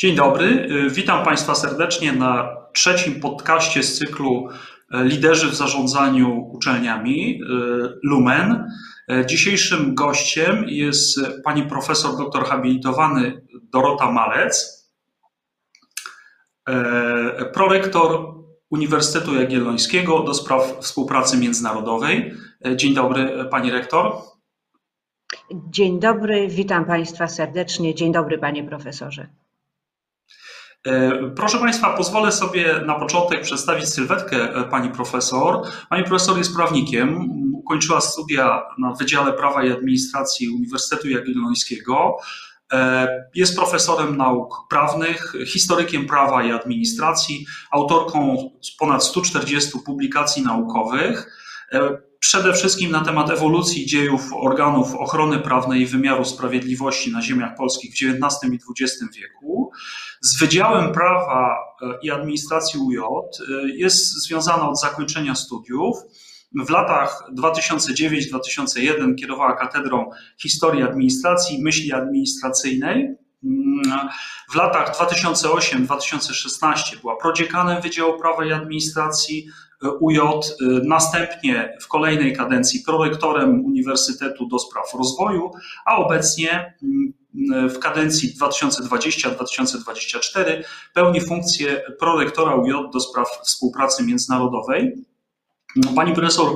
Dzień dobry, witam Państwa serdecznie na trzecim podcaście z cyklu Liderzy w zarządzaniu uczelniami Lumen. Dzisiejszym gościem jest pani profesor doktor habilitowany Dorota Malec, prorektor Uniwersytetu Jagiellońskiego do spraw współpracy międzynarodowej. Dzień dobry, pani rektor. Dzień dobry, witam Państwa serdecznie. Dzień dobry, panie profesorze. Proszę Państwa, pozwolę sobie na początek przedstawić sylwetkę pani profesor. Pani profesor jest prawnikiem, ukończyła studia na Wydziale Prawa i Administracji Uniwersytetu Jagiellońskiego. Jest profesorem nauk prawnych, historykiem prawa i administracji, autorką ponad 140 publikacji naukowych przede wszystkim na temat ewolucji dziejów organów ochrony prawnej i wymiaru sprawiedliwości na ziemiach polskich w XIX i XX wieku. Z Wydziałem Prawa i Administracji UJ jest związana od zakończenia studiów. W latach 2009-2001 kierowała katedrą historii administracji i myśli administracyjnej. W latach 2008-2016 była prodziekanem Wydziału Prawa i Administracji UJ, następnie w kolejnej kadencji prorektorem Uniwersytetu do Spraw Rozwoju, a obecnie w kadencji 2020-2024 pełni funkcję prorektora UJ do spraw współpracy międzynarodowej. Pani profesor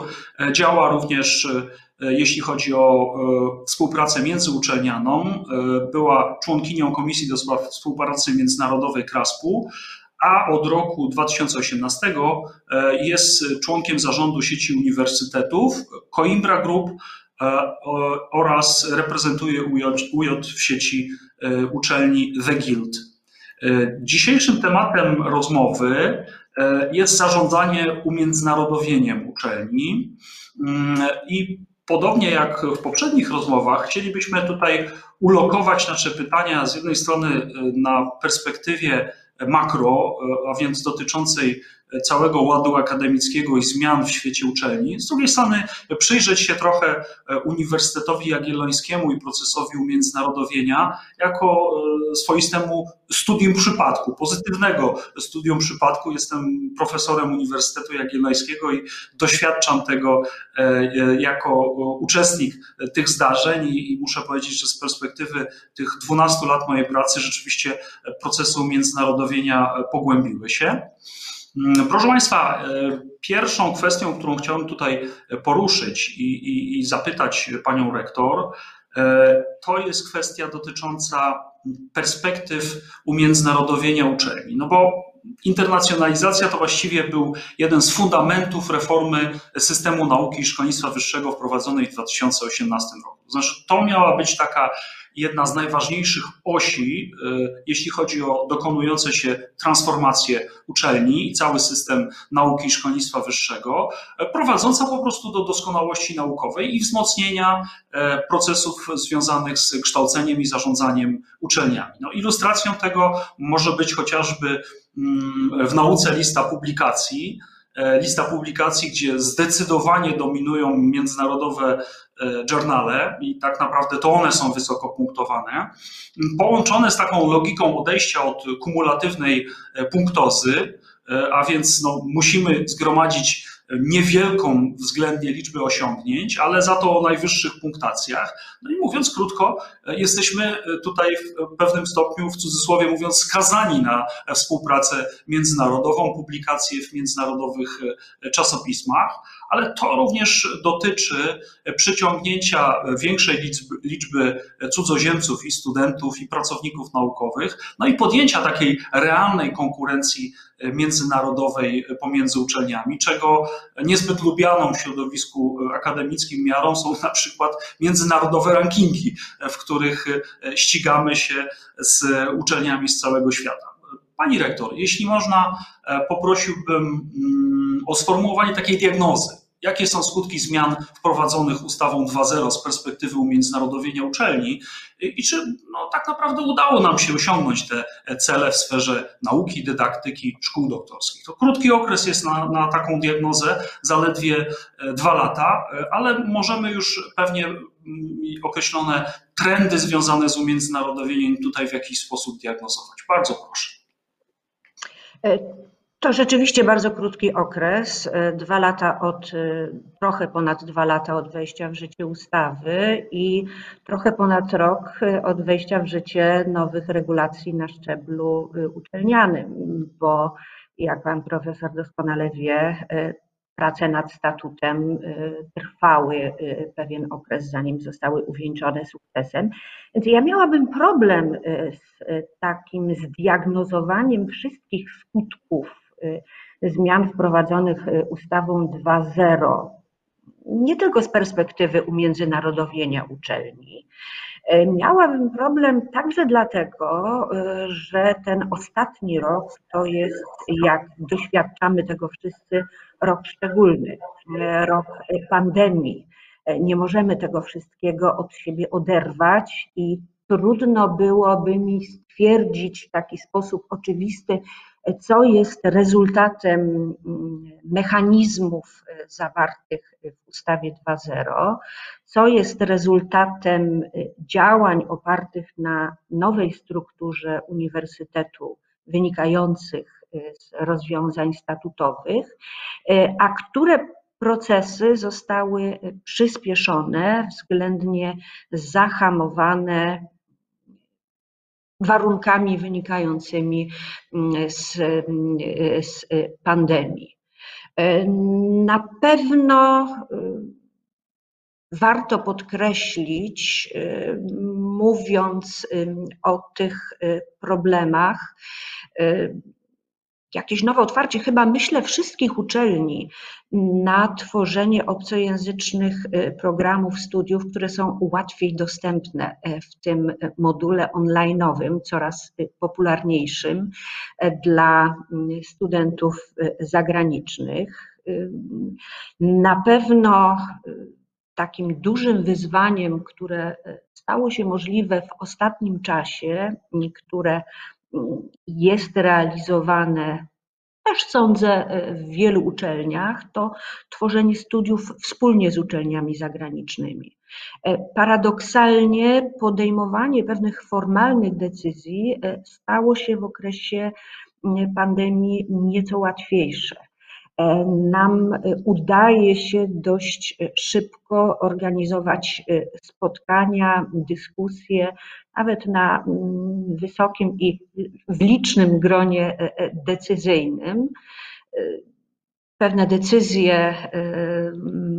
działa również, jeśli chodzi o współpracę międzyuczelnianą. Była członkinią Komisji do Spraw Współpracy Międzynarodowej KRASP-u, a od roku 2018 jest członkiem zarządu sieci uniwersytetów Coimbra Group oraz reprezentuje UJ w sieci uczelni The Guild. Dzisiejszym tematem rozmowy jest zarządzanie umiędzynarodowieniem uczelni i podobnie jak w poprzednich rozmowach, chcielibyśmy tutaj ulokować nasze pytania z jednej strony na perspektywie makro, a więc dotyczącej całego ładu akademickiego i zmian w świecie uczelni. Z drugiej strony przyjrzeć się trochę Uniwersytetowi Jagiellońskiemu i procesowi umiędzynarodowienia jako swoistemu studium przypadku, pozytywnego studium przypadku. Jestem profesorem Uniwersytetu Jagiellońskiego i doświadczam tego jako uczestnik tych zdarzeń i muszę powiedzieć, że z perspektywy tych 12 lat mojej pracy rzeczywiście procesy umiędzynarodowienia pogłębiły się. Proszę Państwa, pierwszą kwestią, którą chciałem tutaj poruszyć i, i, i, zapytać Panią Rektor, to jest kwestia dotycząca perspektyw umiędzynarodowienia uczelni. No bo internacjonalizacja to właściwie był jeden z fundamentów reformy systemu nauki i szkolnictwa wyższego wprowadzonej w 2018 roku. Znaczy, to miała być taka jedna z najważniejszych osi, jeśli chodzi o dokonujące się transformacje uczelni i cały system nauki i szkolnictwa wyższego, prowadząca po prostu do doskonałości naukowej i wzmocnienia procesów związanych z kształceniem i zarządzaniem uczelniami. No, ilustracją tego może być chociażby w nauce lista publikacji, lista publikacji, gdzie zdecydowanie dominują międzynarodowe journale i tak naprawdę to one są wysoko punktowane, połączone z taką logiką odejścia od kumulatywnej punktozy, a więc no, musimy zgromadzić niewielką względnie liczbę osiągnięć, ale za to o najwyższych punktacjach. No i mówiąc krótko, jesteśmy tutaj w pewnym stopniu, w cudzysłowie mówiąc, skazani na współpracę międzynarodową, publikacje w międzynarodowych czasopismach, ale to również dotyczy przyciągnięcia większej liczby, liczby cudzoziemców i studentów i pracowników naukowych, no i podjęcia takiej realnej konkurencji międzynarodowej pomiędzy uczelniami, czego niezbyt lubianą w środowisku akademickim miarą są na przykład międzynarodowe rankingi, w których ścigamy się z uczelniami z całego świata. Pani rektor, jeśli można, poprosiłbym o sformułowanie takiej diagnozy jakie są skutki zmian wprowadzonych ustawą 2.0 z perspektywy umiędzynarodowienia uczelni i czy no, tak naprawdę udało nam się osiągnąć te cele w sferze nauki, dydaktyki, szkół doktorskich. To krótki okres jest na, na taką diagnozę, zaledwie dwa lata, ale możemy już pewnie mm, określone trendy związane z umiędzynarodowieniem tutaj w jakiś sposób diagnozować. Bardzo proszę. E, to rzeczywiście bardzo krótki okres. E, dwa lata od, e, trochę ponad dwa lata od wejścia w życie ustawy i trochę ponad rok od wejścia w życie nowych regulacji na szczeblu uczelnianym, bo jak pan profesor doskonale wie, prace nad statutem trwały pewien okres, zanim zostały uwieńczone sukcesem. Więc ja miałabym problem z takim zdiagnozowaniem wszystkich skutków zmian wprowadzonych y, ustawą 2.0, nie tylko z perspektywy umiędzynarodowienia uczelni, y, Miałabym problem także dlatego, że ten ostatni rok to jest, jak doświadczamy tego wszyscy, rok szczególny, rok pandemii. Nie możemy tego wszystkiego od siebie oderwać i trudno byłoby mi stwierdzić w taki sposób oczywisty, co jest rezultatem mm, mechanizmów e, zawartych w ustawie 2.0, co jest rezultatem e, działań opartych na nowej strukturze uniwersytetu wynikających e, z rozwiązań statutowych, a które procesy zostały przyspieszone, względnie zahamowane warunkami wynikającymi mm, z, mm, z pandemii. E, na pewno e, warto podkreślić, e, mówiąc o tych problemach, jakieś nowe otwarcie, chyba myślę wszystkich uczelni na tworzenie obcojęzycznych y, programów studiów, które są łatwiej dostępne y, w tym module online'owym, coraz y, popularniejszym dla studentów zagranicznych. Na pewno takim dużym wyzwaniem, które stało się możliwe w ostatnim czasie, które jest realizowane też sądzę w wielu uczelniach, to tworzenie studiów wspólnie z uczelniami zagranicznymi. E, paradoksalnie podejmowanie pewnych formalnych decyzji e, stało się w okresie pandemii nieco łatwiejsze. E, nam udaje się dość szybko organizować spotkania, dyskusje, nawet na mm, wysokim i w licznym gronie e, e, decyzyjnym. Pewne decyzje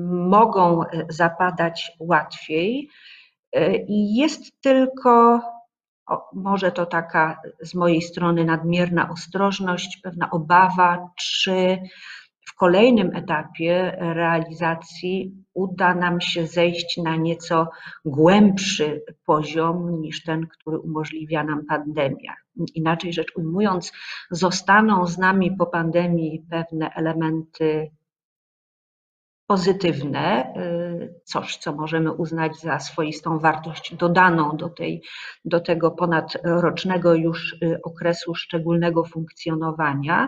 mogą zapadać łatwiej i jest tylko, o, może to taka z mojej strony nadmierna ostrożność, pewna obawa, czy kolejnym etapie realizacji uda nam się zejść na nieco głębszy poziom niż ten, który umożliwia nam pandemia. Inaczej rzecz ujmując, zostaną z nami po pandemii pewne elementy pozytywne, y, coś, co możemy uznać za swoistą wartość dodaną do, tej, do tego ponadrocznego już y, okresu szczególnego funkcjonowania,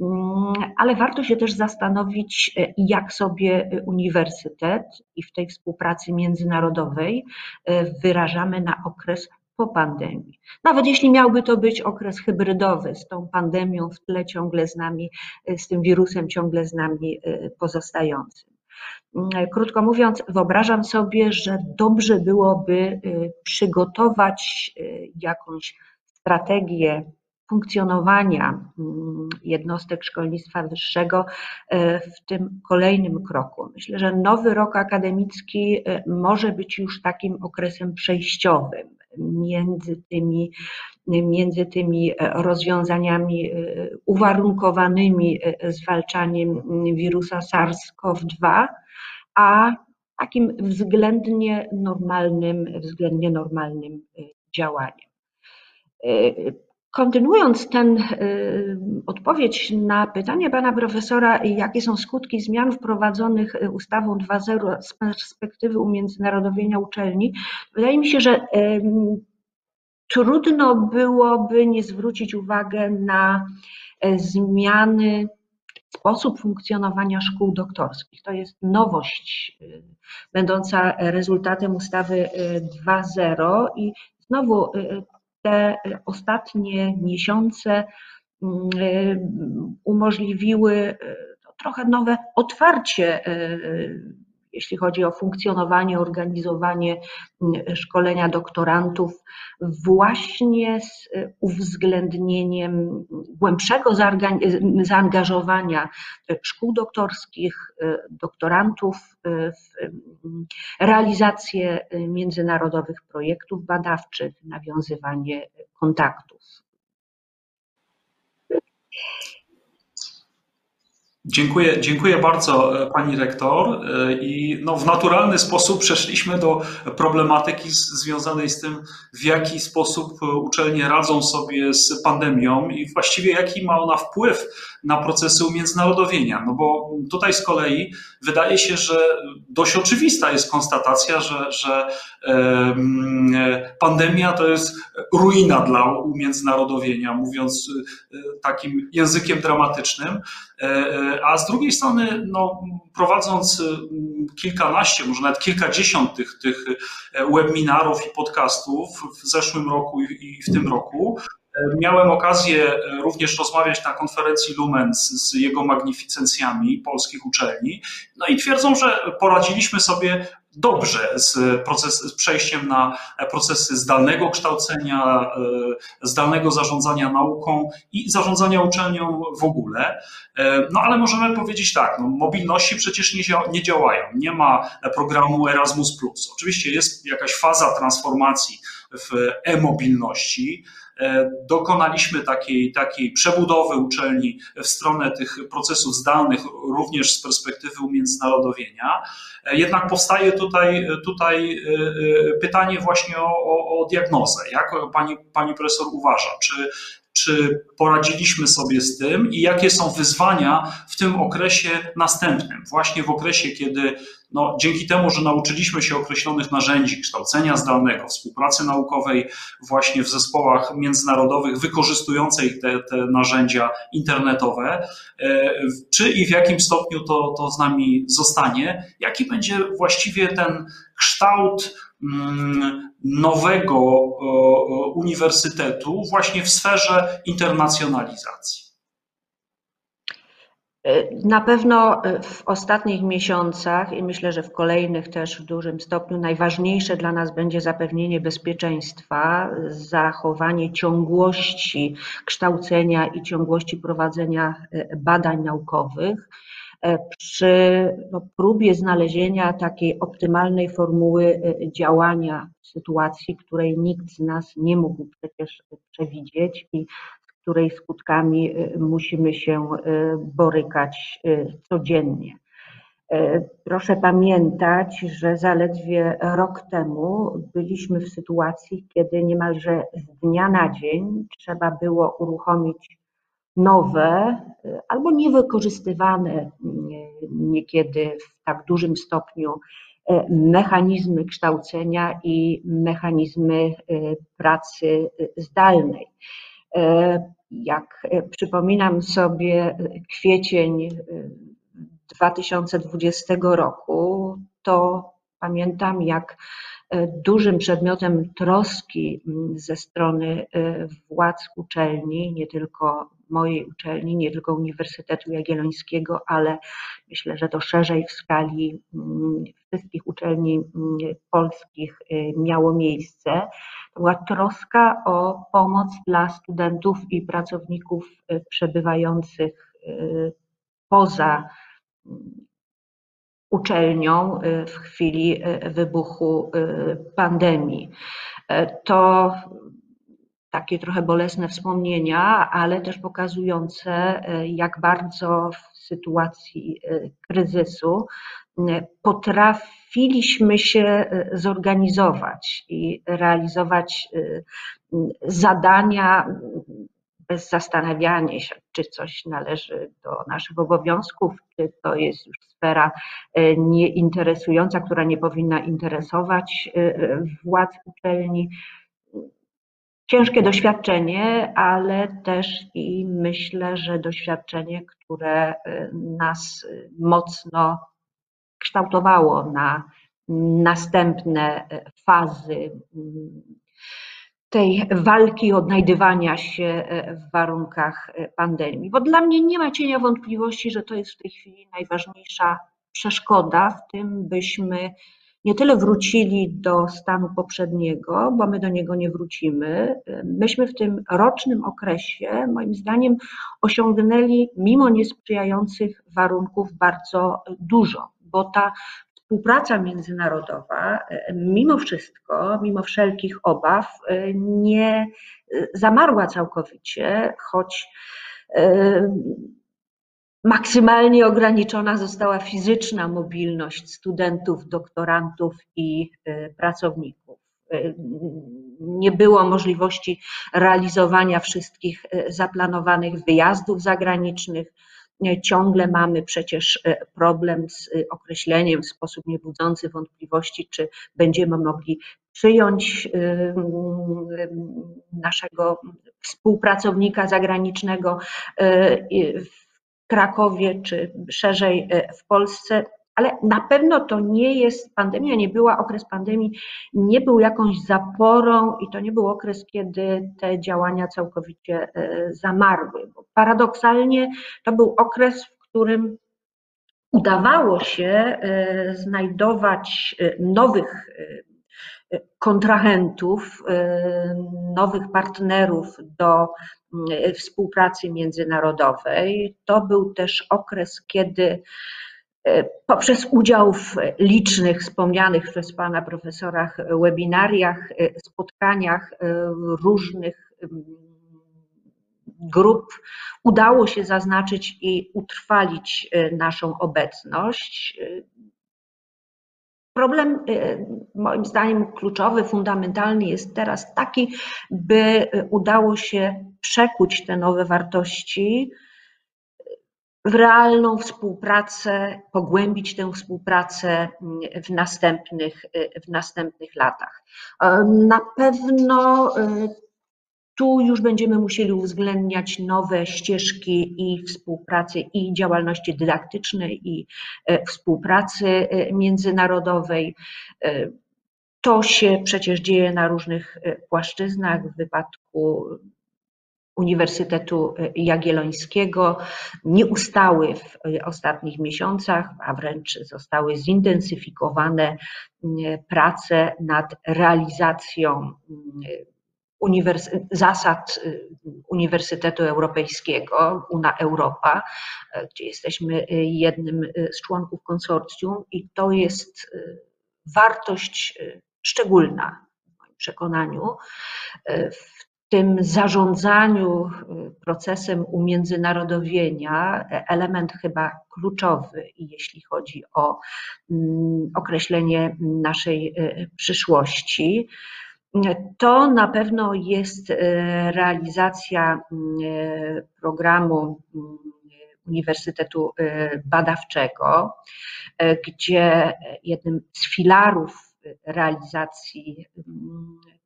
mm, ale warto się też zastanowić, y, jak sobie uniwersytet i w tej współpracy międzynarodowej wyrażamy na okres po pandemii. Nawet jeśli miałby to być okres hybrydowy, z tą pandemią w tle ciągle z nami, z tym wirusem ciągle z nami pozostającym. Mm, krótko mówiąc, wyobrażam sobie, że dobrze byłoby przygotować jakąś strategię funkcjonowania mm, jednostek szkolnictwa wyższego w tym kolejnym kroku. Myślę, że nowy rok akademicki może być już takim okresem przejściowym między tymi, między tymi rozwiązaniami uwarunkowanymi zwalczaniem wirusa SARS-CoV-2 a takim względnie normalnym, względnie normalnym działaniem. Y, Kontynuując ten odpowiedź na pytanie pana profesora, jakie są skutki zmian wprowadzonych ustawą 2.0 z perspektywy umiędzynarodowienia uczelni, wydaje mi się, że trudno byłoby nie zwrócić uwagi na zmiany sposób funkcjonowania szkół doktorskich. To jest nowość będąca rezultatem ustawy 2.0 i znowu te ostatnie miesiące mm, umożliwiły trochę nowe otwarcie jeśli chodzi o funkcjonowanie, organizowanie mm, szkolenia doktorantów, właśnie z y, uwzględnieniem głębszego zaangażowania szkół doktorskich, y, doktorantów y, w realizację międzynarodowych projektów badawczych, nawiązywanie kontaktów. Dziękuję, dziękuję bardzo e, pani rektor e, i no, w naturalny sposób przeszliśmy do problematyki związanej z tym, w jaki sposób uczelnie radzą sobie z pandemią i właściwie jaki ma ona wpływ na procesy umiędzynarodowienia. No bo tutaj z kolei wydaje się, że dość oczywista jest konstatacja, że, że pandemia to jest ruina dla umiędzynarodowienia, mówiąc e, takim językiem dramatycznym. A z drugiej strony, no, prowadząc kilkanaście, może nawet kilkadziesiąt tych, tych webinarów i podcastów w zeszłym roku i w tym roku, Miałem okazję również rozmawiać na konferencji Lumen z, z, jego magnificencjami polskich uczelni. No i twierdzą, że poradziliśmy sobie dobrze z, proces, z przejściem na procesy zdalnego kształcenia, e, zdalnego zarządzania nauką i zarządzania uczelnią w ogóle. E, no ale możemy powiedzieć tak, no, mobilności przecież nie, nie działają. Nie ma programu Erasmus. Oczywiście jest jakaś faza transformacji w e-mobilności. E, dokonaliśmy takiej, takiej przebudowy uczelni w stronę tych procesów zdalnych, również z perspektywy umiędzynarodowienia. E, jednak powstaje tutaj, tutaj e, pytanie właśnie o, o, o diagnozę. Jak pani, pani profesor uważa, czy czy poradziliśmy sobie z tym i jakie są wyzwania w tym okresie następnym, właśnie w okresie, kiedy no, dzięki temu, że nauczyliśmy się określonych narzędzi kształcenia zdalnego, współpracy naukowej właśnie w zespołach międzynarodowych wykorzystujących te, te narzędzia internetowe, e, czy i w jakim stopniu to, to z nami zostanie, jaki będzie właściwie ten kształt nowego uniwersytetu właśnie w sferze internacjonalizacji. Na pewno w ostatnich miesiącach i myślę, że w kolejnych też w dużym stopniu najważniejsze dla nas będzie zapewnienie bezpieczeństwa, zachowanie ciągłości kształcenia i ciągłości prowadzenia e, badań naukowych. E, przy no, próbie znalezienia takiej optymalnej formuły e, działania w sytuacji, której nikt z nas nie mógł przecież przewidzieć i której skutkami y, musimy się borykać codziennie. Proszę pamiętać, że zaledwie rok temu byliśmy w sytuacji, kiedy niemalże z dnia na dzień trzeba było uruchomić nowe albo niewykorzystywane niekiedy w tak dużym stopniu mechanizmy kształcenia i mechanizmy pracy zdalnej. Jak przypominam sobie kwiecień 2020 e, roku, to pamiętam, jak dużym przedmiotem troski ze strony władz uczelni, nie tylko mojej uczelni, nie tylko Uniwersytetu Jagiellońskiego, ale myślę, że to szerzej w skali wszystkich uczelni polskich miało miejsce, była troska o pomoc dla studentów i pracowników y, przebywających y, poza mm, uczelnią y, w chwili wybuchu pandemii. To takie trochę bolesne wspomnienia, ale też pokazujące, jak bardzo w sytuacji kryzysu, potrafiliśmy się zorganizować i realizować zadania bez zastanawiania się, czy coś należy do naszych obowiązków, czy to jest już sfera e, nieinteresująca, która nie powinna interesować e, władz uczelni. Ciężkie doświadczenie, ale też i myślę, że doświadczenie, które e, nas mocno kształtowało na następne fazy tej walki odnajdywania się w warunkach pandemii. Bo dla mnie nie ma cienia wątpliwości, że to jest w tej chwili najważniejsza przeszkoda w tym, byśmy nie tyle wrócili do stanu poprzedniego, bo my do niego nie wrócimy. Myśmy w tym rocznym okresie, moim zdaniem, osiągnęli mimo niesprzyjających warunków bardzo dużo, bo ta współpraca międzynarodowa, mimo wszystko, mimo wszelkich obaw, nie zamarła całkowicie, choć maksymalnie ograniczona została fizyczna mobilność studentów, doktorantów i pracowników. Nie było możliwości realizowania wszystkich zaplanowanych wyjazdów zagranicznych, Ciągle mamy przecież problem z określeniem w sposób niebudzący wątpliwości, czy będziemy mogli przyjąć naszego współpracownika zagranicznego w Krakowie, czy szerzej w Polsce ale na pewno to nie jest, pandemia nie była, okres pandemii nie był jakąś zaporą i to nie był okres, kiedy te działania całkowicie e, zamarły. Bo paradoksalnie to był okres, w którym udawało się e, znajdować e, nowych kontrahentów, nowych partnerów do współpracy międzynarodowej. To był też okres, kiedy E, poprzez udział w licznych wspomnianych przez Pana profesorach webinariach, e, spotkaniach e, różnych grup udało się zaznaczyć i utrwalić naszą obecność. Problem, moim zdaniem, kluczowy, fundamentalny jest teraz taki, by udało się przekuć te nowe wartości w realną współpracę, pogłębić tę współpracę w następnych, w następnych latach. Na pewno y, tu już będziemy musieli uwzględniać nowe ścieżki i współpracy, i działalności dydaktycznej, i y, współpracy y, międzynarodowej. To się przecież dzieje na różnych płaszczyznach. W wypadku Uniwersytetu Jagiellońskiego nie ustały w ostatnich miesiącach, a wręcz zostały zintensyfikowane prace nad realizacją zasad y, Uniwersytetu Europejskiego, UNA Europa, gdzie jesteśmy jednym z członków konsorcjum i to jest y, wartość y, szczególna w moim przekonaniu w tym zarządzaniu y, procesem umiędzynarodowienia element chyba kluczowy, jeśli chodzi o mm, określenie naszej y, przyszłości. To na pewno jest y, realizacja programu Uniwersytetu Badawczego, gdzie jednym z filarów realizacji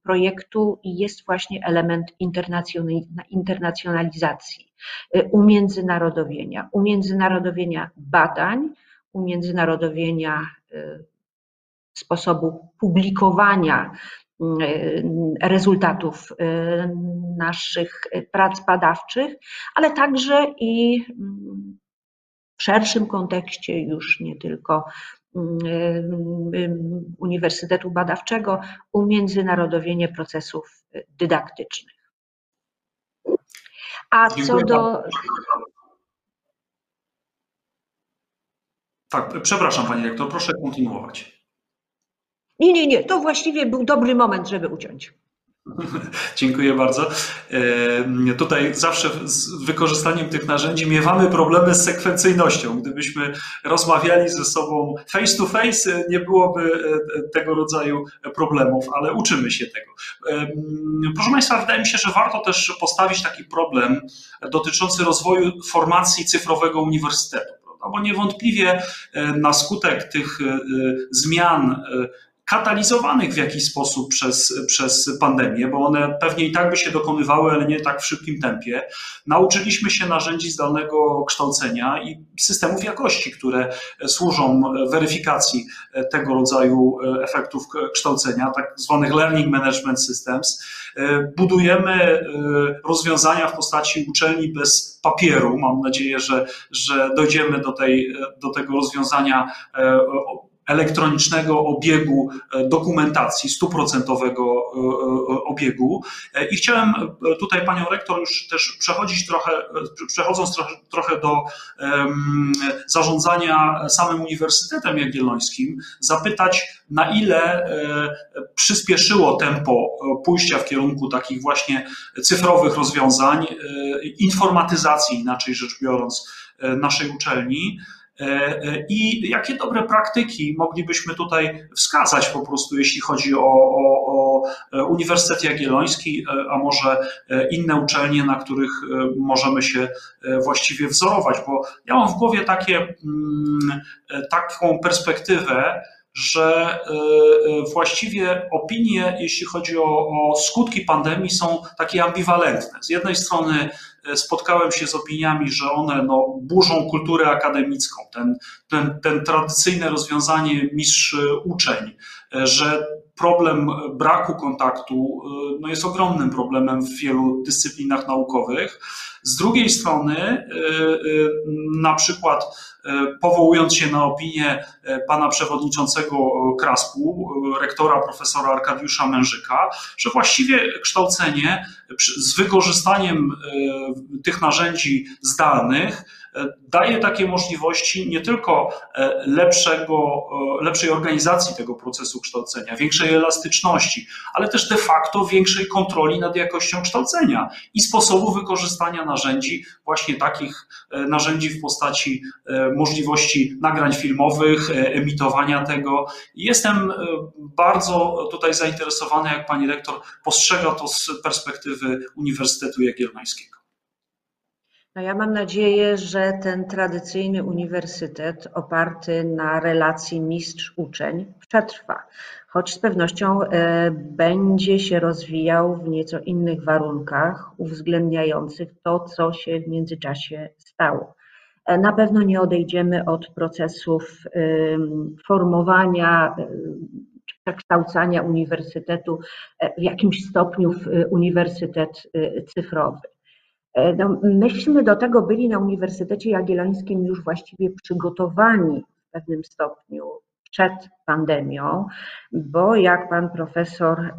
projektu jest właśnie element internacjonalizacji, umiędzynarodowienia, umiędzynarodowienia badań, umiędzynarodowienia sposobu publikowania rezultatów naszych prac badawczych, ale także i mm, w szerszym kontekście już nie tylko Uniwersytetu Badawczego umiędzynarodowienie procesów dydaktycznych. A co do. Tak, przepraszam Pani Rektor, proszę kontynuować. Nie, nie, nie, to właściwie był dobry moment, żeby uciąć. Dziękuję bardzo. Tutaj zawsze z wykorzystaniem tych narzędzi miewamy problemy z sekwencyjnością. Gdybyśmy rozmawiali ze sobą face to face, nie byłoby e, tego rodzaju problemów, ale uczymy się tego. Proszę Państwa, wydaje mi się, że warto też postawić taki problem dotyczący rozwoju formacji cyfrowego uniwersytetu. Bo niewątpliwie e, na skutek tych e, zmian katalizowanych w jakiś sposób przez, przez pandemię, bo one pewnie i tak by się dokonywały, ale nie tak w szybkim tempie. Nauczyliśmy się narzędzi zdalnego kształcenia i systemów jakości, które służą weryfikacji tego rodzaju efektów kształcenia, tak zwanych learning management systems. Budujemy rozwiązania w postaci uczelni bez papieru. Mam nadzieję, że, że dojdziemy do, tej, do tego rozwiązania elektronicznego obiegu e, dokumentacji, stuprocentowego e, e, obiegu. I chciałem tutaj panią rektor już też przechodzić trochę, przechodząc trochę, do zarządzania samym Uniwersytetem Jagiellońskim, zapytać, na ile przyspieszyło tempo pójścia w kierunku takich właśnie cyfrowych rozwiązań, informatyzacji, inaczej rzecz biorąc, naszej uczelni. E, e, I jakie dobre praktyki moglibyśmy tutaj wskazać po prostu, jeśli chodzi o, o, o Uniwersytet Jagielloński, e, a może inne uczelnie, na których możemy się właściwie wzorować? Bo ja mam w głowie takie, mm, taką perspektywę, że właściwie opinie, jeśli chodzi o, o, skutki pandemii, są takie ambiwalentne. Z jednej strony spotkałem się z opiniami, że one no, burzą kulturę akademicką, ten, ten, ten tradycyjne rozwiązanie mistrz-uczeń, że problem braku kontaktu no, jest ogromnym problemem w wielu dyscyplinach naukowych. Z drugiej strony, y, y, na przykład y, powołując się na opinię pana przewodniczącego Kraspu, rektora profesora Arkadiusza Mężyka, że właściwie kształcenie z wykorzystaniem tych narzędzi zdalnych daje takie możliwości nie tylko e, lepszego, e, lepszej organizacji tego procesu kształcenia, większej elastyczności, ale też de facto większej kontroli nad jakością kształcenia i sposobu wykorzystania narzędzi, właśnie takich e, narzędzi w postaci możliwości nagrań filmowych, emitowania tego. Jestem bardzo tutaj zainteresowany, jak pani rektor postrzega to z perspektywy Uniwersytetu Jagiellońskiego. No ja mam nadzieję, że ten tradycyjny uniwersytet oparty na relacji mistrz-uczeń przetrwa, choć z pewnością e, będzie się rozwijał w nieco innych warunkach, uwzględniających to, co się w międzyczasie stało. E, na pewno nie odejdziemy od procesów formowania czy przekształcania uniwersytetu e, w jakimś stopniu w uniwersytet cyfrowy. E, no, myśmy do tego byli na Uniwersytecie Jagiellońskim już właściwie przygotowani w pewnym stopniu przed pandemią, bo jak pan profesor e,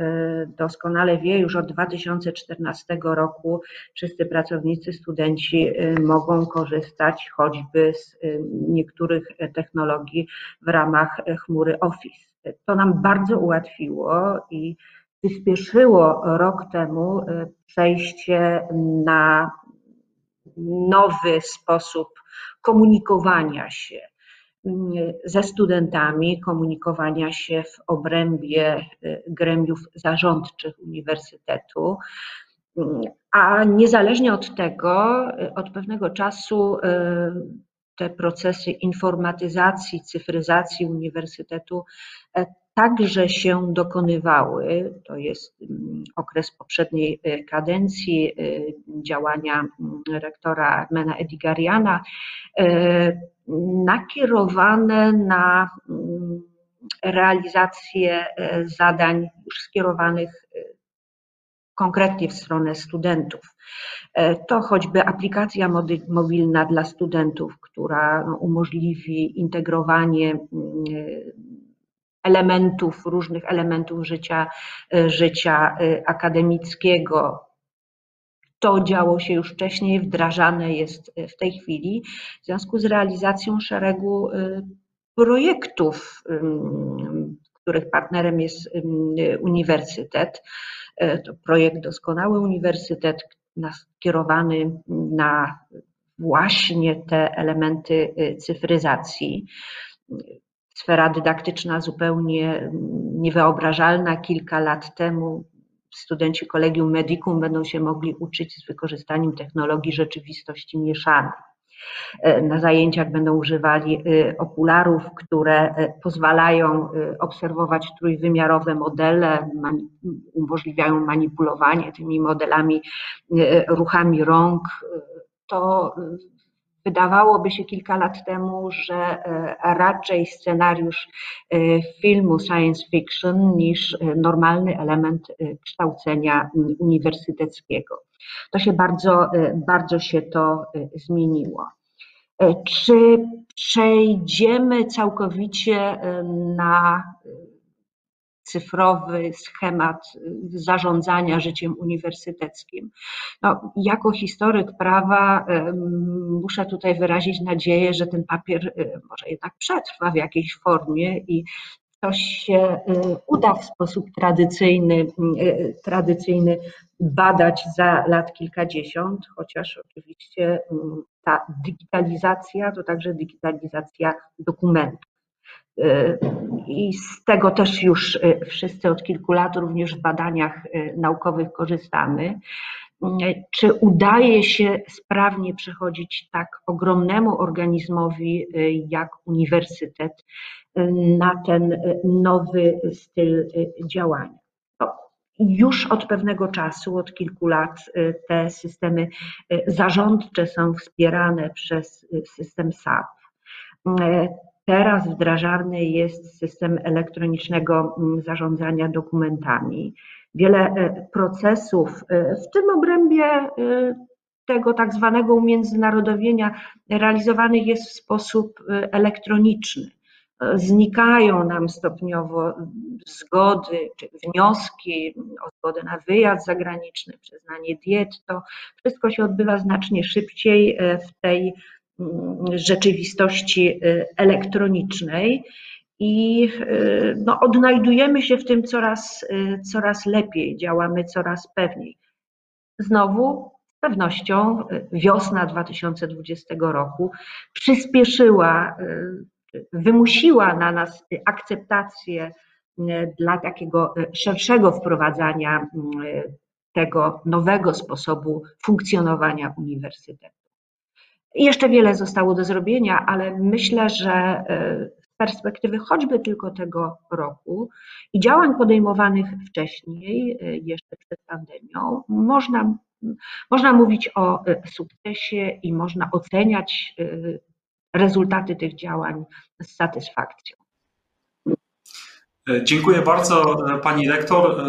doskonale wie, już od 2014 roku wszyscy pracownicy, studenci e, mogą korzystać choćby z niektórych technologii w ramach chmury Office. To nam bardzo ułatwiło i przyspieszyło rok temu y, przejście na nowy sposób komunikowania się y, ze studentami, komunikowania się w obrębie y, gremiów zarządczych uniwersytetu. A niezależnie od tego, od pewnego czasu te procesy informatyzacji, cyfryzacji uniwersytetu także się dokonywały. To jest mm, okres poprzedniej y, kadencji y, działania mm, rektora Mena Edigariana, y, nakierowane na mm, realizację zadań już skierowanych konkretnie w stronę studentów. To choćby aplikacja mobilna dla studentów, która no, umożliwi integrowanie elementów, różnych elementów życia, e, życia e, akademickiego. To działo się już wcześniej, wdrażane jest e, w tej chwili w związku z realizacją szeregu projektów, których partnerem jest uniwersytet. To projekt Doskonały Uniwersytet, skierowany na właśnie te elementy cyfryzacji. Sfera dydaktyczna zupełnie niewyobrażalna kilka lat temu studenci Kolegium Medicum będą się mogli uczyć z wykorzystaniem technologii rzeczywistości mieszanej. E, na zajęciach będą używali e, okularów, które e, pozwalają obserwować trójwymiarowe modele, umożliwiają manipulowanie tymi modelami, ruchami rąk. To Wydawałoby się kilka lat temu, że e, raczej scenariusz e, filmu science fiction niż e, normalny element kształcenia uniwersyteckiego. To się bardzo, bardzo się to zmieniło. Czy przejdziemy całkowicie na cyfrowy schemat zarządzania życiem uniwersyteckim. No, jako historyk prawa muszę tutaj wyrazić nadzieję, że ten papier może jednak przetrwa w jakiejś formie i coś się uda w sposób tradycyjny, tradycyjny badać za lat kilkadziesiąt, chociaż oczywiście ta digitalizacja to także digitalizacja dokumentów. I z tego też już y, wszyscy od kilku lat również w badaniach y, naukowych korzystamy. Czy udaje się sprawnie przechodzić tak ogromnemu organizmowi y, jak uniwersytet na ten nowy styl działania? No, już od pewnego czasu, od kilku lat, te systemy zarządcze są wspierane przez system SAP Teraz wdrażany jest system elektronicznego mm, zarządzania dokumentami. Wiele e, procesów e, w tym obrębie e, tego tak zwanego umiędzynarodowienia realizowanych jest w sposób elektroniczny. Znikają nam stopniowo zgody czy wnioski o zgodę na wyjazd zagraniczny, przyznanie diet. To wszystko się odbywa znacznie szybciej w tej rzeczywistości y, elektronicznej i y, no, odnajdujemy się w tym coraz, y, coraz lepiej, działamy coraz pewniej. Znowu z pewnością wiosna 2020 roku przyspieszyła, wymusiła na nas akceptację dla takiego szerszego wprowadzania tego nowego sposobu funkcjonowania uniwersytetu. Jeszcze wiele zostało do zrobienia, ale myślę, że e, z perspektywy choćby tylko tego roku i działań podejmowanych wcześniej, e, jeszcze przed pandemią, można, można mówić o e, sukcesie i można oceniać rezultaty tych działań z satysfakcją. Dziękuję bardzo Pani Rektor.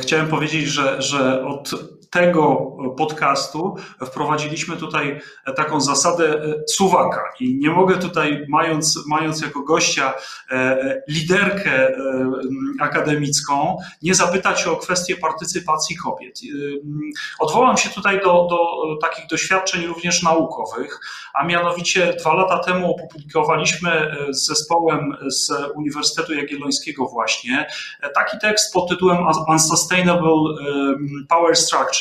Chciałem powiedzieć, że, że od tego podcastu wprowadziliśmy tutaj taką zasadę e, suwaka i nie mogę tutaj, mając, mając jako gościa e, e, liderkę akademicką, nie zapytać o kwestię partycypacji kobiet. Odwołam się tutaj do, do takich doświadczeń również naukowych, a mianowicie dwa lata temu opublikowaliśmy z zespołem z Uniwersytetu Jagiellońskiego właśnie taki tekst pod tytułem Unsustainable Power Structure,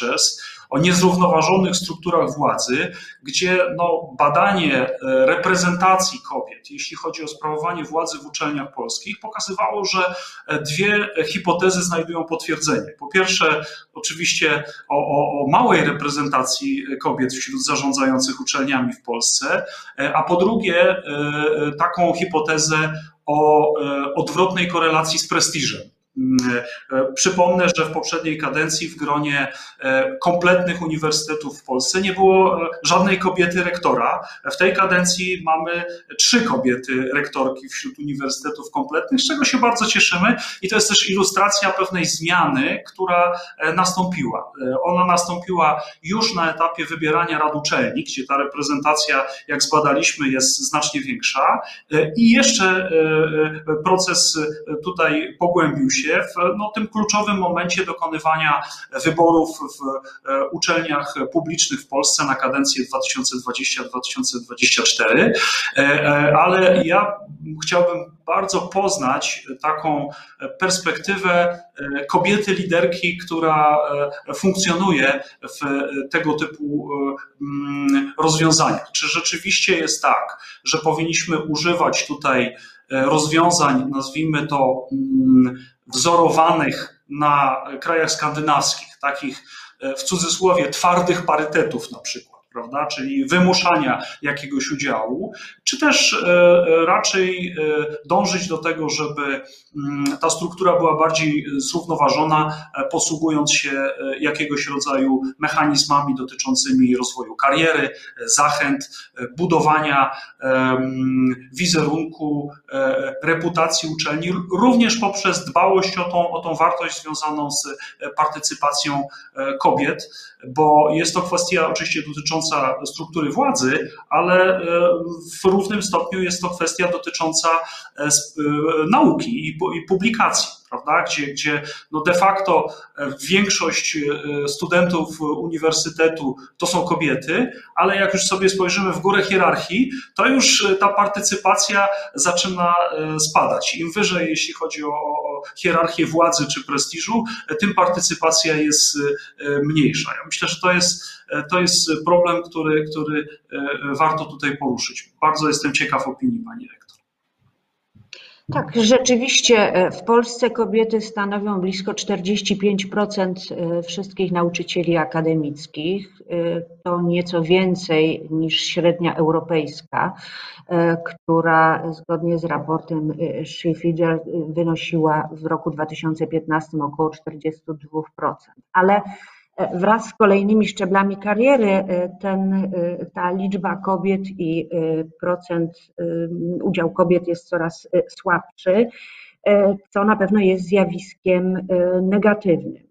o niezrównoważonych strukturach władzy, gdzie no, badanie e, reprezentacji kobiet, jeśli chodzi o sprawowanie władzy w uczelniach polskich, pokazywało, że e, dwie hipotezy znajdują potwierdzenie. Po pierwsze, oczywiście o, o, o małej reprezentacji kobiet wśród zarządzających uczelniami w Polsce, e, a po drugie, taką hipotezę o odwrotnej korelacji z prestiżem. E, przypomnę, że w poprzedniej kadencji w gronie e, kompletnych uniwersytetów w Polsce nie było e, żadnej kobiety rektora. W tej kadencji mamy trzy kobiety rektorki wśród uniwersytetów kompletnych, z czego się bardzo cieszymy i to jest też ilustracja pewnej zmiany, która nastąpiła. Ona nastąpiła już na etapie wybierania rad uczelni, gdzie ta reprezentacja, jak zbadaliśmy, jest znacznie większa i jeszcze proces tutaj pogłębił się w no, tym kluczowym momencie dokonywania wyborów w uczelniach publicznych w Polsce na kadencję 2020-2024. Ale ja chciałbym bardzo poznać taką perspektywę kobiety liderki, która funkcjonuje w tego typu mm, rozwiązaniach. Czy rzeczywiście jest tak, że powinniśmy używać tutaj rozwiązań, nazwijmy to mm, wzorowanych na krajach skandynawskich, takich w cudzysłowie twardych parytetów na przykład? Prawda, czyli wymuszania jakiegoś udziału, czy też e, e, raczej e, dążyć do tego, żeby mm, ta struktura była bardziej zrównoważona, posługując się jakiegoś rodzaju mechanizmami dotyczącymi rozwoju kariery, zachęt, budowania wizerunku, reputacji uczelni, również poprzez dbałość o tą, o tą wartość związaną z partycypacją kobiet, bo jest to kwestia oczywiście dotycząca dotycząca struktury władzy, ale e, w równym stopniu jest to kwestia dotycząca e, e, nauki i publikacji prawda? gdzie, gdzie no de facto większość studentów uniwersytetu to są kobiety, ale jak już sobie spojrzymy w górę hierarchii, to już ta partycypacja zaczyna spadać. Im wyżej, jeśli chodzi o, hierarchię władzy czy prestiżu, tym partycypacja jest mniejsza. Ja myślę, że to jest to jest problem, który, który e, warto tutaj poruszyć. Bardzo jestem ciekaw opinii pani rektor. Tak, rzeczywiście e, w Polsce kobiety stanowią blisko 45% e, wszystkich nauczycieli akademickich. To nieco więcej niż średnia europejska, która zgodnie z raportem Schiffiger wynosiła w roku 2015 około 42%. Ale wraz z kolejnymi szczeblami kariery e, ten, e, ta liczba kobiet i e, procent udział kobiet jest coraz słabszy, co na pewno jest zjawiskiem negatywnym.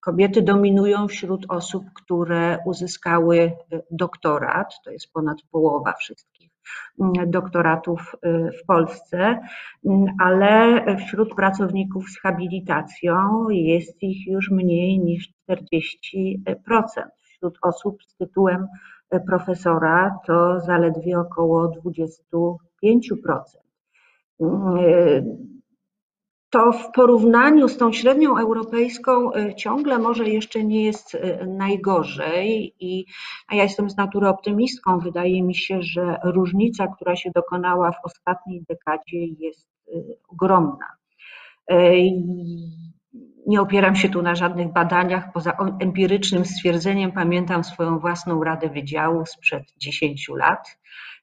Kobiety dominują wśród osób, które uzyskały doktorat, to jest ponad połowa wszystkich doktoratów w Polsce, ale wśród pracowników z habilitacją jest ich już mniej niż 40%. Wśród osób z tytułem profesora to zaledwie około 25% to w porównaniu z tą średnią europejską e, ciągle może jeszcze nie jest e, najgorzej. I a ja jestem z natury optymistką. Wydaje mi się, że różnica, która się dokonała w ostatniej dekadzie, jest e, ogromna. Nie opieram się tu na żadnych badaniach, poza empirycznym stwierdzeniem pamiętam swoją własną radę wydziału sprzed 10 lat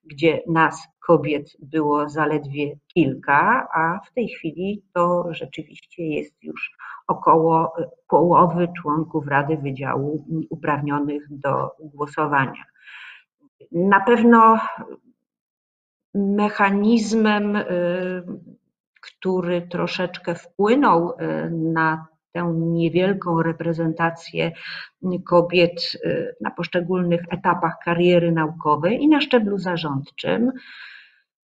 gdzie nas kobiet było zaledwie kilka, a w tej chwili to rzeczywiście jest już około połowy członków Rady Wydziału uprawnionych do głosowania. Na pewno mechanizmem, y, który troszeczkę wpłynął y, na tę niewielką reprezentację kobiet na poszczególnych etapach kariery naukowej i na szczeblu zarządczym.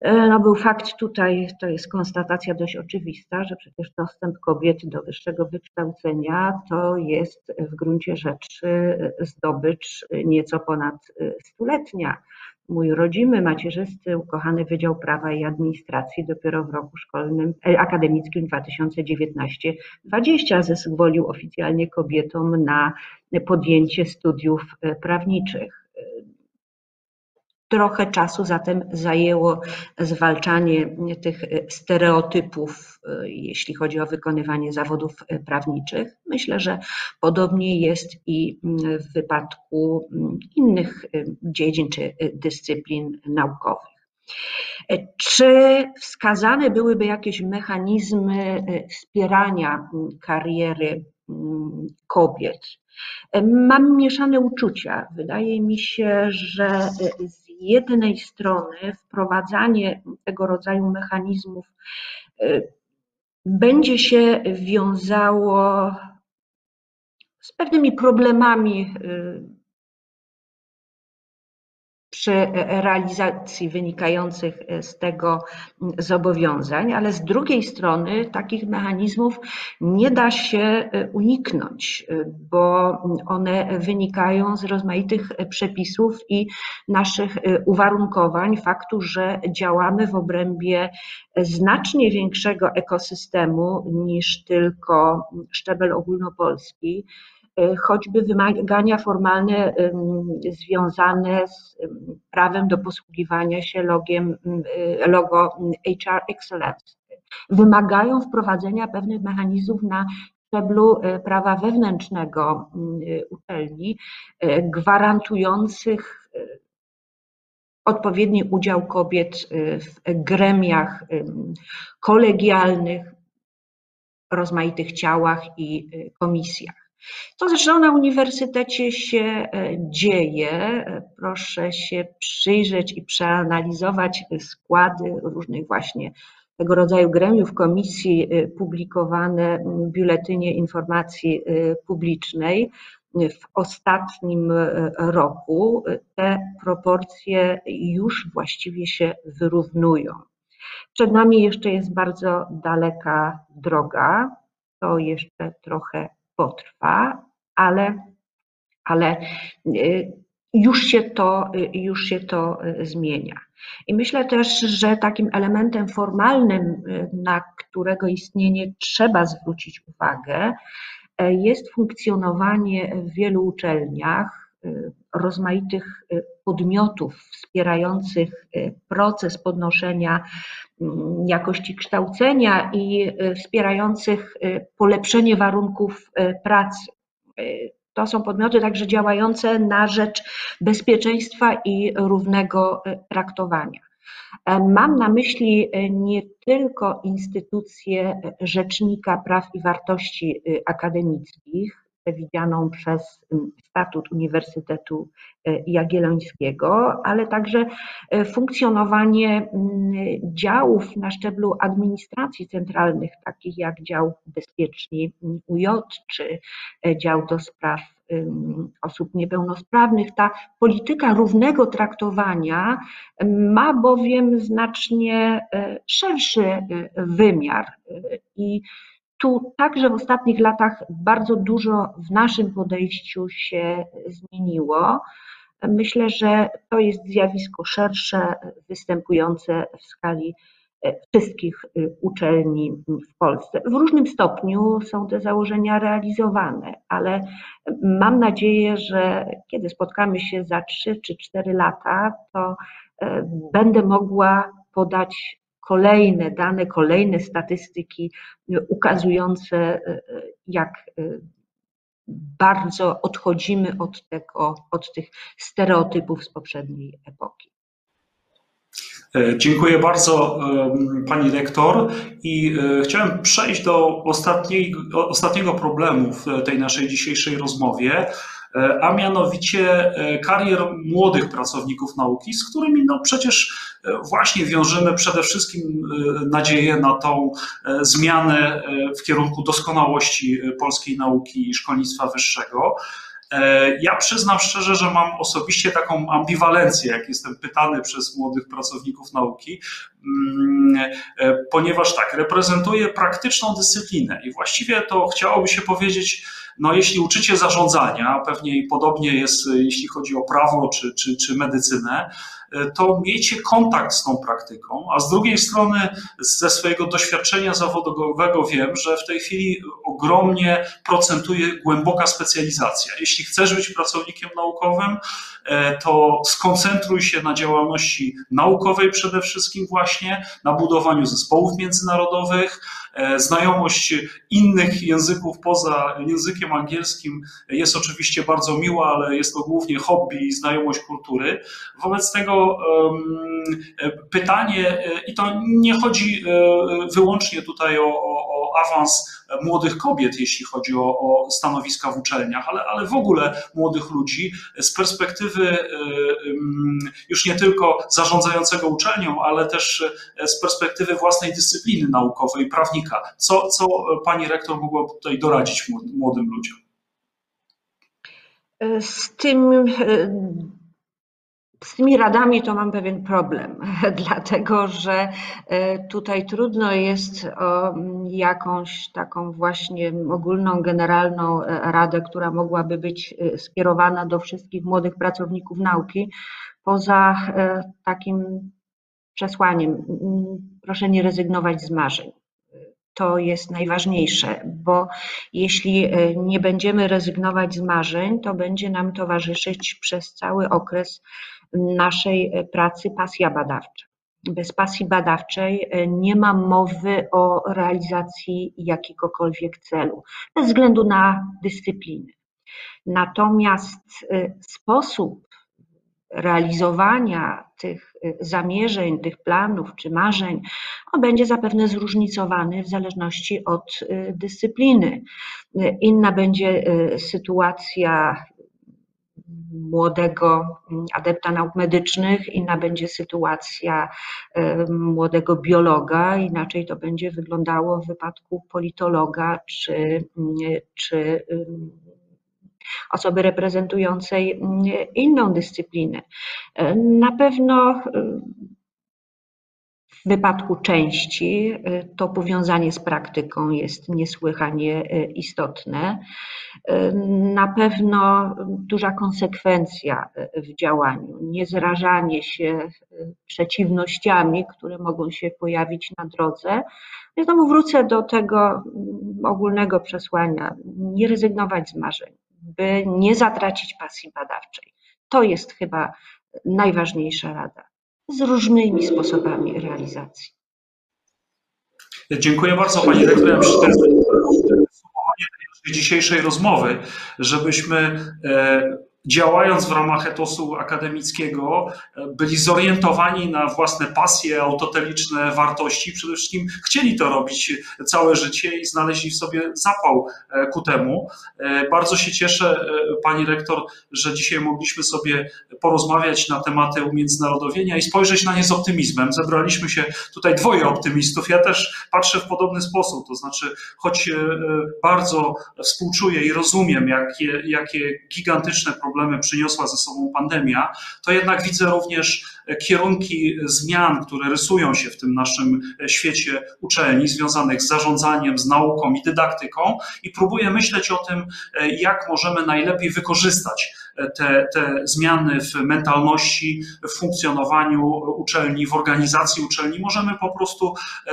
Y, no był fakt tutaj, to jest konstatacja dość oczywista, że przecież dostęp kobiet do wyższego wykształcenia to jest w gruncie rzeczy zdobycz nieco ponad stuletnia. Mój rodzimy, macierzysty, ukochany Wydział Prawa i Administracji dopiero w roku szkolnym, e, akademickim 2019-20 zezwolił oficjalnie kobietom na podjęcie studiów e, prawniczych. Trochę czasu zatem zajęło zwalczanie tych stereotypów, jeśli chodzi o wykonywanie zawodów prawniczych. Myślę, że podobnie jest i w wypadku innych dziedzin czy dyscyplin naukowych. Czy wskazane byłyby jakieś mechanizmy wspierania kariery kobiet? Mam mieszane uczucia. Wydaje mi się, że jednej strony wprowadzanie tego rodzaju mechanizmów y, będzie się wiązało z pewnymi problemami y, przy realizacji wynikających z tego zobowiązań, ale z drugiej strony takich mechanizmów nie da się uniknąć, bo one wynikają z rozmaitych przepisów i naszych uwarunkowań, faktu, że działamy w obrębie znacznie większego ekosystemu niż tylko szczebel ogólnopolski choćby wymagania formalne związane z prawem do posługiwania się logiem, logo HR Excellence wymagają wprowadzenia pewnych mechanizmów na szczeblu e, prawa wewnętrznego uczelni, gwarantujących odpowiedni udział kobiet w gremiach kolegialnych, rozmaitych ciałach i komisjach. To zresztą na uniwersytecie się e, dzieje. Proszę się przyjrzeć i przeanalizować składy różnych właśnie tego rodzaju gremiów, komisji e, publikowane w Biuletynie Informacji e, Publicznej. W ostatnim roku te proporcje już właściwie się wyrównują. Przed nami jeszcze jest bardzo daleka droga. To jeszcze trochę potrwa, ale, ale y, już się, to, y, już się to y, zmienia. I myślę też, że takim elementem formalnym, na którego istnienie trzeba zwrócić uwagę, jest funkcjonowanie w wielu uczelniach rozmaitych podmiotów wspierających proces podnoszenia jakości kształcenia i y, wspierających y, polepszenie warunków y, pracy. To są podmioty także działające na rzecz bezpieczeństwa i równego traktowania. E, mam na myśli nie tylko instytucję Rzecznika Praw i Wartości Akademickich, przewidzianą przez statut Uniwersytetu e, Jagiellońskiego, ale także e, funkcjonowanie działów na szczeblu administracji centralnych, takich jak dział Bezpieczni UJ czy e, dział do spraw osób niepełnosprawnych. Ta polityka równego traktowania ma bowiem znacznie szerszy wymiar i tu także w ostatnich latach bardzo dużo w naszym podejściu się zmieniło. Myślę, że to jest zjawisko szersze, występujące w skali e, wszystkich e, uczelni w Polsce. W różnym stopniu są te założenia realizowane, ale mam nadzieję, że kiedy spotkamy się za 3 czy 4 lata, to e, będę mogła podać kolejne dane, kolejne statystyki ukazujące, e, e, jak e, bardzo odchodzimy od, tego, od tych stereotypów z poprzedniej epoki. Dziękuję bardzo Pani Rektor i chciałem przejść do ostatniego, ostatniego problemu w tej naszej dzisiejszej rozmowie, E, a mianowicie e, karier młodych pracowników nauki, z którymi no przecież e, właśnie wiążemy przede wszystkim nadzieję na tą zmianę w kierunku doskonałości polskiej nauki i szkolnictwa wyższego. Ja przyznam szczerze, że mam osobiście taką ambiwalencję, jak jestem pytany przez młodych pracowników nauki, mm, ponieważ tak, reprezentuję praktyczną dyscyplinę i właściwie to chciałoby się powiedzieć, no jeśli uczycie zarządzania, pewnie podobnie jest, jeśli chodzi o prawo czy, czy, czy medycynę, to miejcie kontakt z tą praktyką, a z drugiej strony ze swojego doświadczenia zawodowego wiem, że w tej chwili ogromnie procentuje głęboka specjalizacja. Jeśli chcesz być pracownikiem naukowym, e, to skoncentruj się na działalności naukowej przede wszystkim właśnie, na budowaniu zespołów międzynarodowych, e, Znajomość innych języków poza językiem angielskim jest oczywiście bardzo miła, ale jest to głównie hobby i znajomość kultury. Wobec tego pytanie, e, i to nie chodzi e, wyłącznie tutaj o, o, o awans młodych kobiet, jeśli chodzi o, o, stanowiska w uczelniach, ale, ale w ogóle młodych ludzi z perspektywy e, już nie tylko zarządzającego uczelnią, ale też z perspektywy własnej dyscypliny naukowej, prawnika. Co, co pani rektor mogła tutaj doradzić młodym ludziom? Z tym z tymi radami to mam pewien problem, dlatego że e, tutaj trudno jest o jakąś taką właśnie ogólną, generalną e, radę, która mogłaby być e, skierowana do wszystkich młodych pracowników nauki, poza takim przesłaniem: proszę nie rezygnować z marzeń. To jest najważniejsze, bo jeśli nie będziemy rezygnować z marzeń, to będzie nam towarzyszyć przez cały okres naszej e, pracy pasja badawcza. Bez pasji badawczej e, nie ma mowy o realizacji jakiegokolwiek celu, bez względu na dyscypliny. Natomiast sposób realizowania tych zamierzeń, tych planów czy marzeń, on będzie zapewne zróżnicowany w zależności od dyscypliny. Inna będzie sytuacja młodego mm, adepta nauk medycznych, inna będzie sytuacja młodego biologa, inaczej to będzie wyglądało w wypadku politologa czy, mm, czy osoby reprezentującej mm, inną dyscyplinę. Na pewno y, w wypadku części y, to powiązanie z praktyką jest niesłychanie y, istotne. Na pewno duża konsekwencja w działaniu, niezrażanie się przeciwnościami, które mogą się pojawić na drodze. I znowu wrócę do tego mm, ogólnego przesłania: nie rezygnować z marzeń by nie zatracić pasji badawczej. To jest chyba najważniejsza rada z różnymi sposobami realizacji. Dziękuję bardzo Pani Rektor. Podsumowanie dzisiejszej rozmowy, żebyśmy e, działając w ramach etosu akademickiego, e, byli zorientowani na własne pasje, autoteliczne wartości. Przede wszystkim chcieli to robić całe życie i znaleźli w sobie zapał e, ku temu. E, bardzo się cieszę, pani rektor, że dzisiaj mogliśmy sobie porozmawiać na tematy umiędzynarodowienia i spojrzeć na nie z optymizmem. Zebraliśmy się tutaj dwoje optymistów. Ja też patrzę w podobny sposób, to znaczy, choć bardzo współczuję i rozumiem, jakie, jakie gigantyczne problemy, problemy przyniosła ze sobą pandemia, to jednak widzę również kierunki zmian, które rysują się w tym naszym świecie uczelni, związanych z zarządzaniem, z nauką i dydaktyką, i próbuję myśleć o tym, jak możemy najlepiej wykorzystać te, te zmiany w mentalności, w funkcjonowaniu uczelni, w organizacji uczelni. Możemy po prostu e,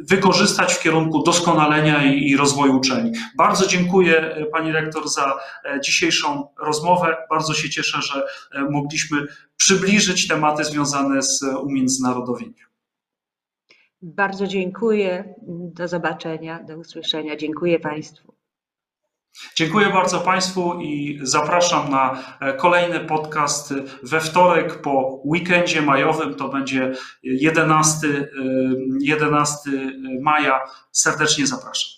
wykorzystać w kierunku doskonalenia i rozwoju uczelni. Bardzo dziękuję e, Pani Rektor za e, dzisiejszą rozmowę. Bardzo się cieszę, że mogliśmy przybliżyć tematy związane z umiędzynarodowieniem. Bardzo dziękuję. Do zobaczenia, do usłyszenia. Dziękuję Państwu. Dziękuję bardzo Państwu i zapraszam na e, kolejny podcast we wtorek po weekendzie majowym. To będzie 11, 11 maja. Serdecznie zapraszam.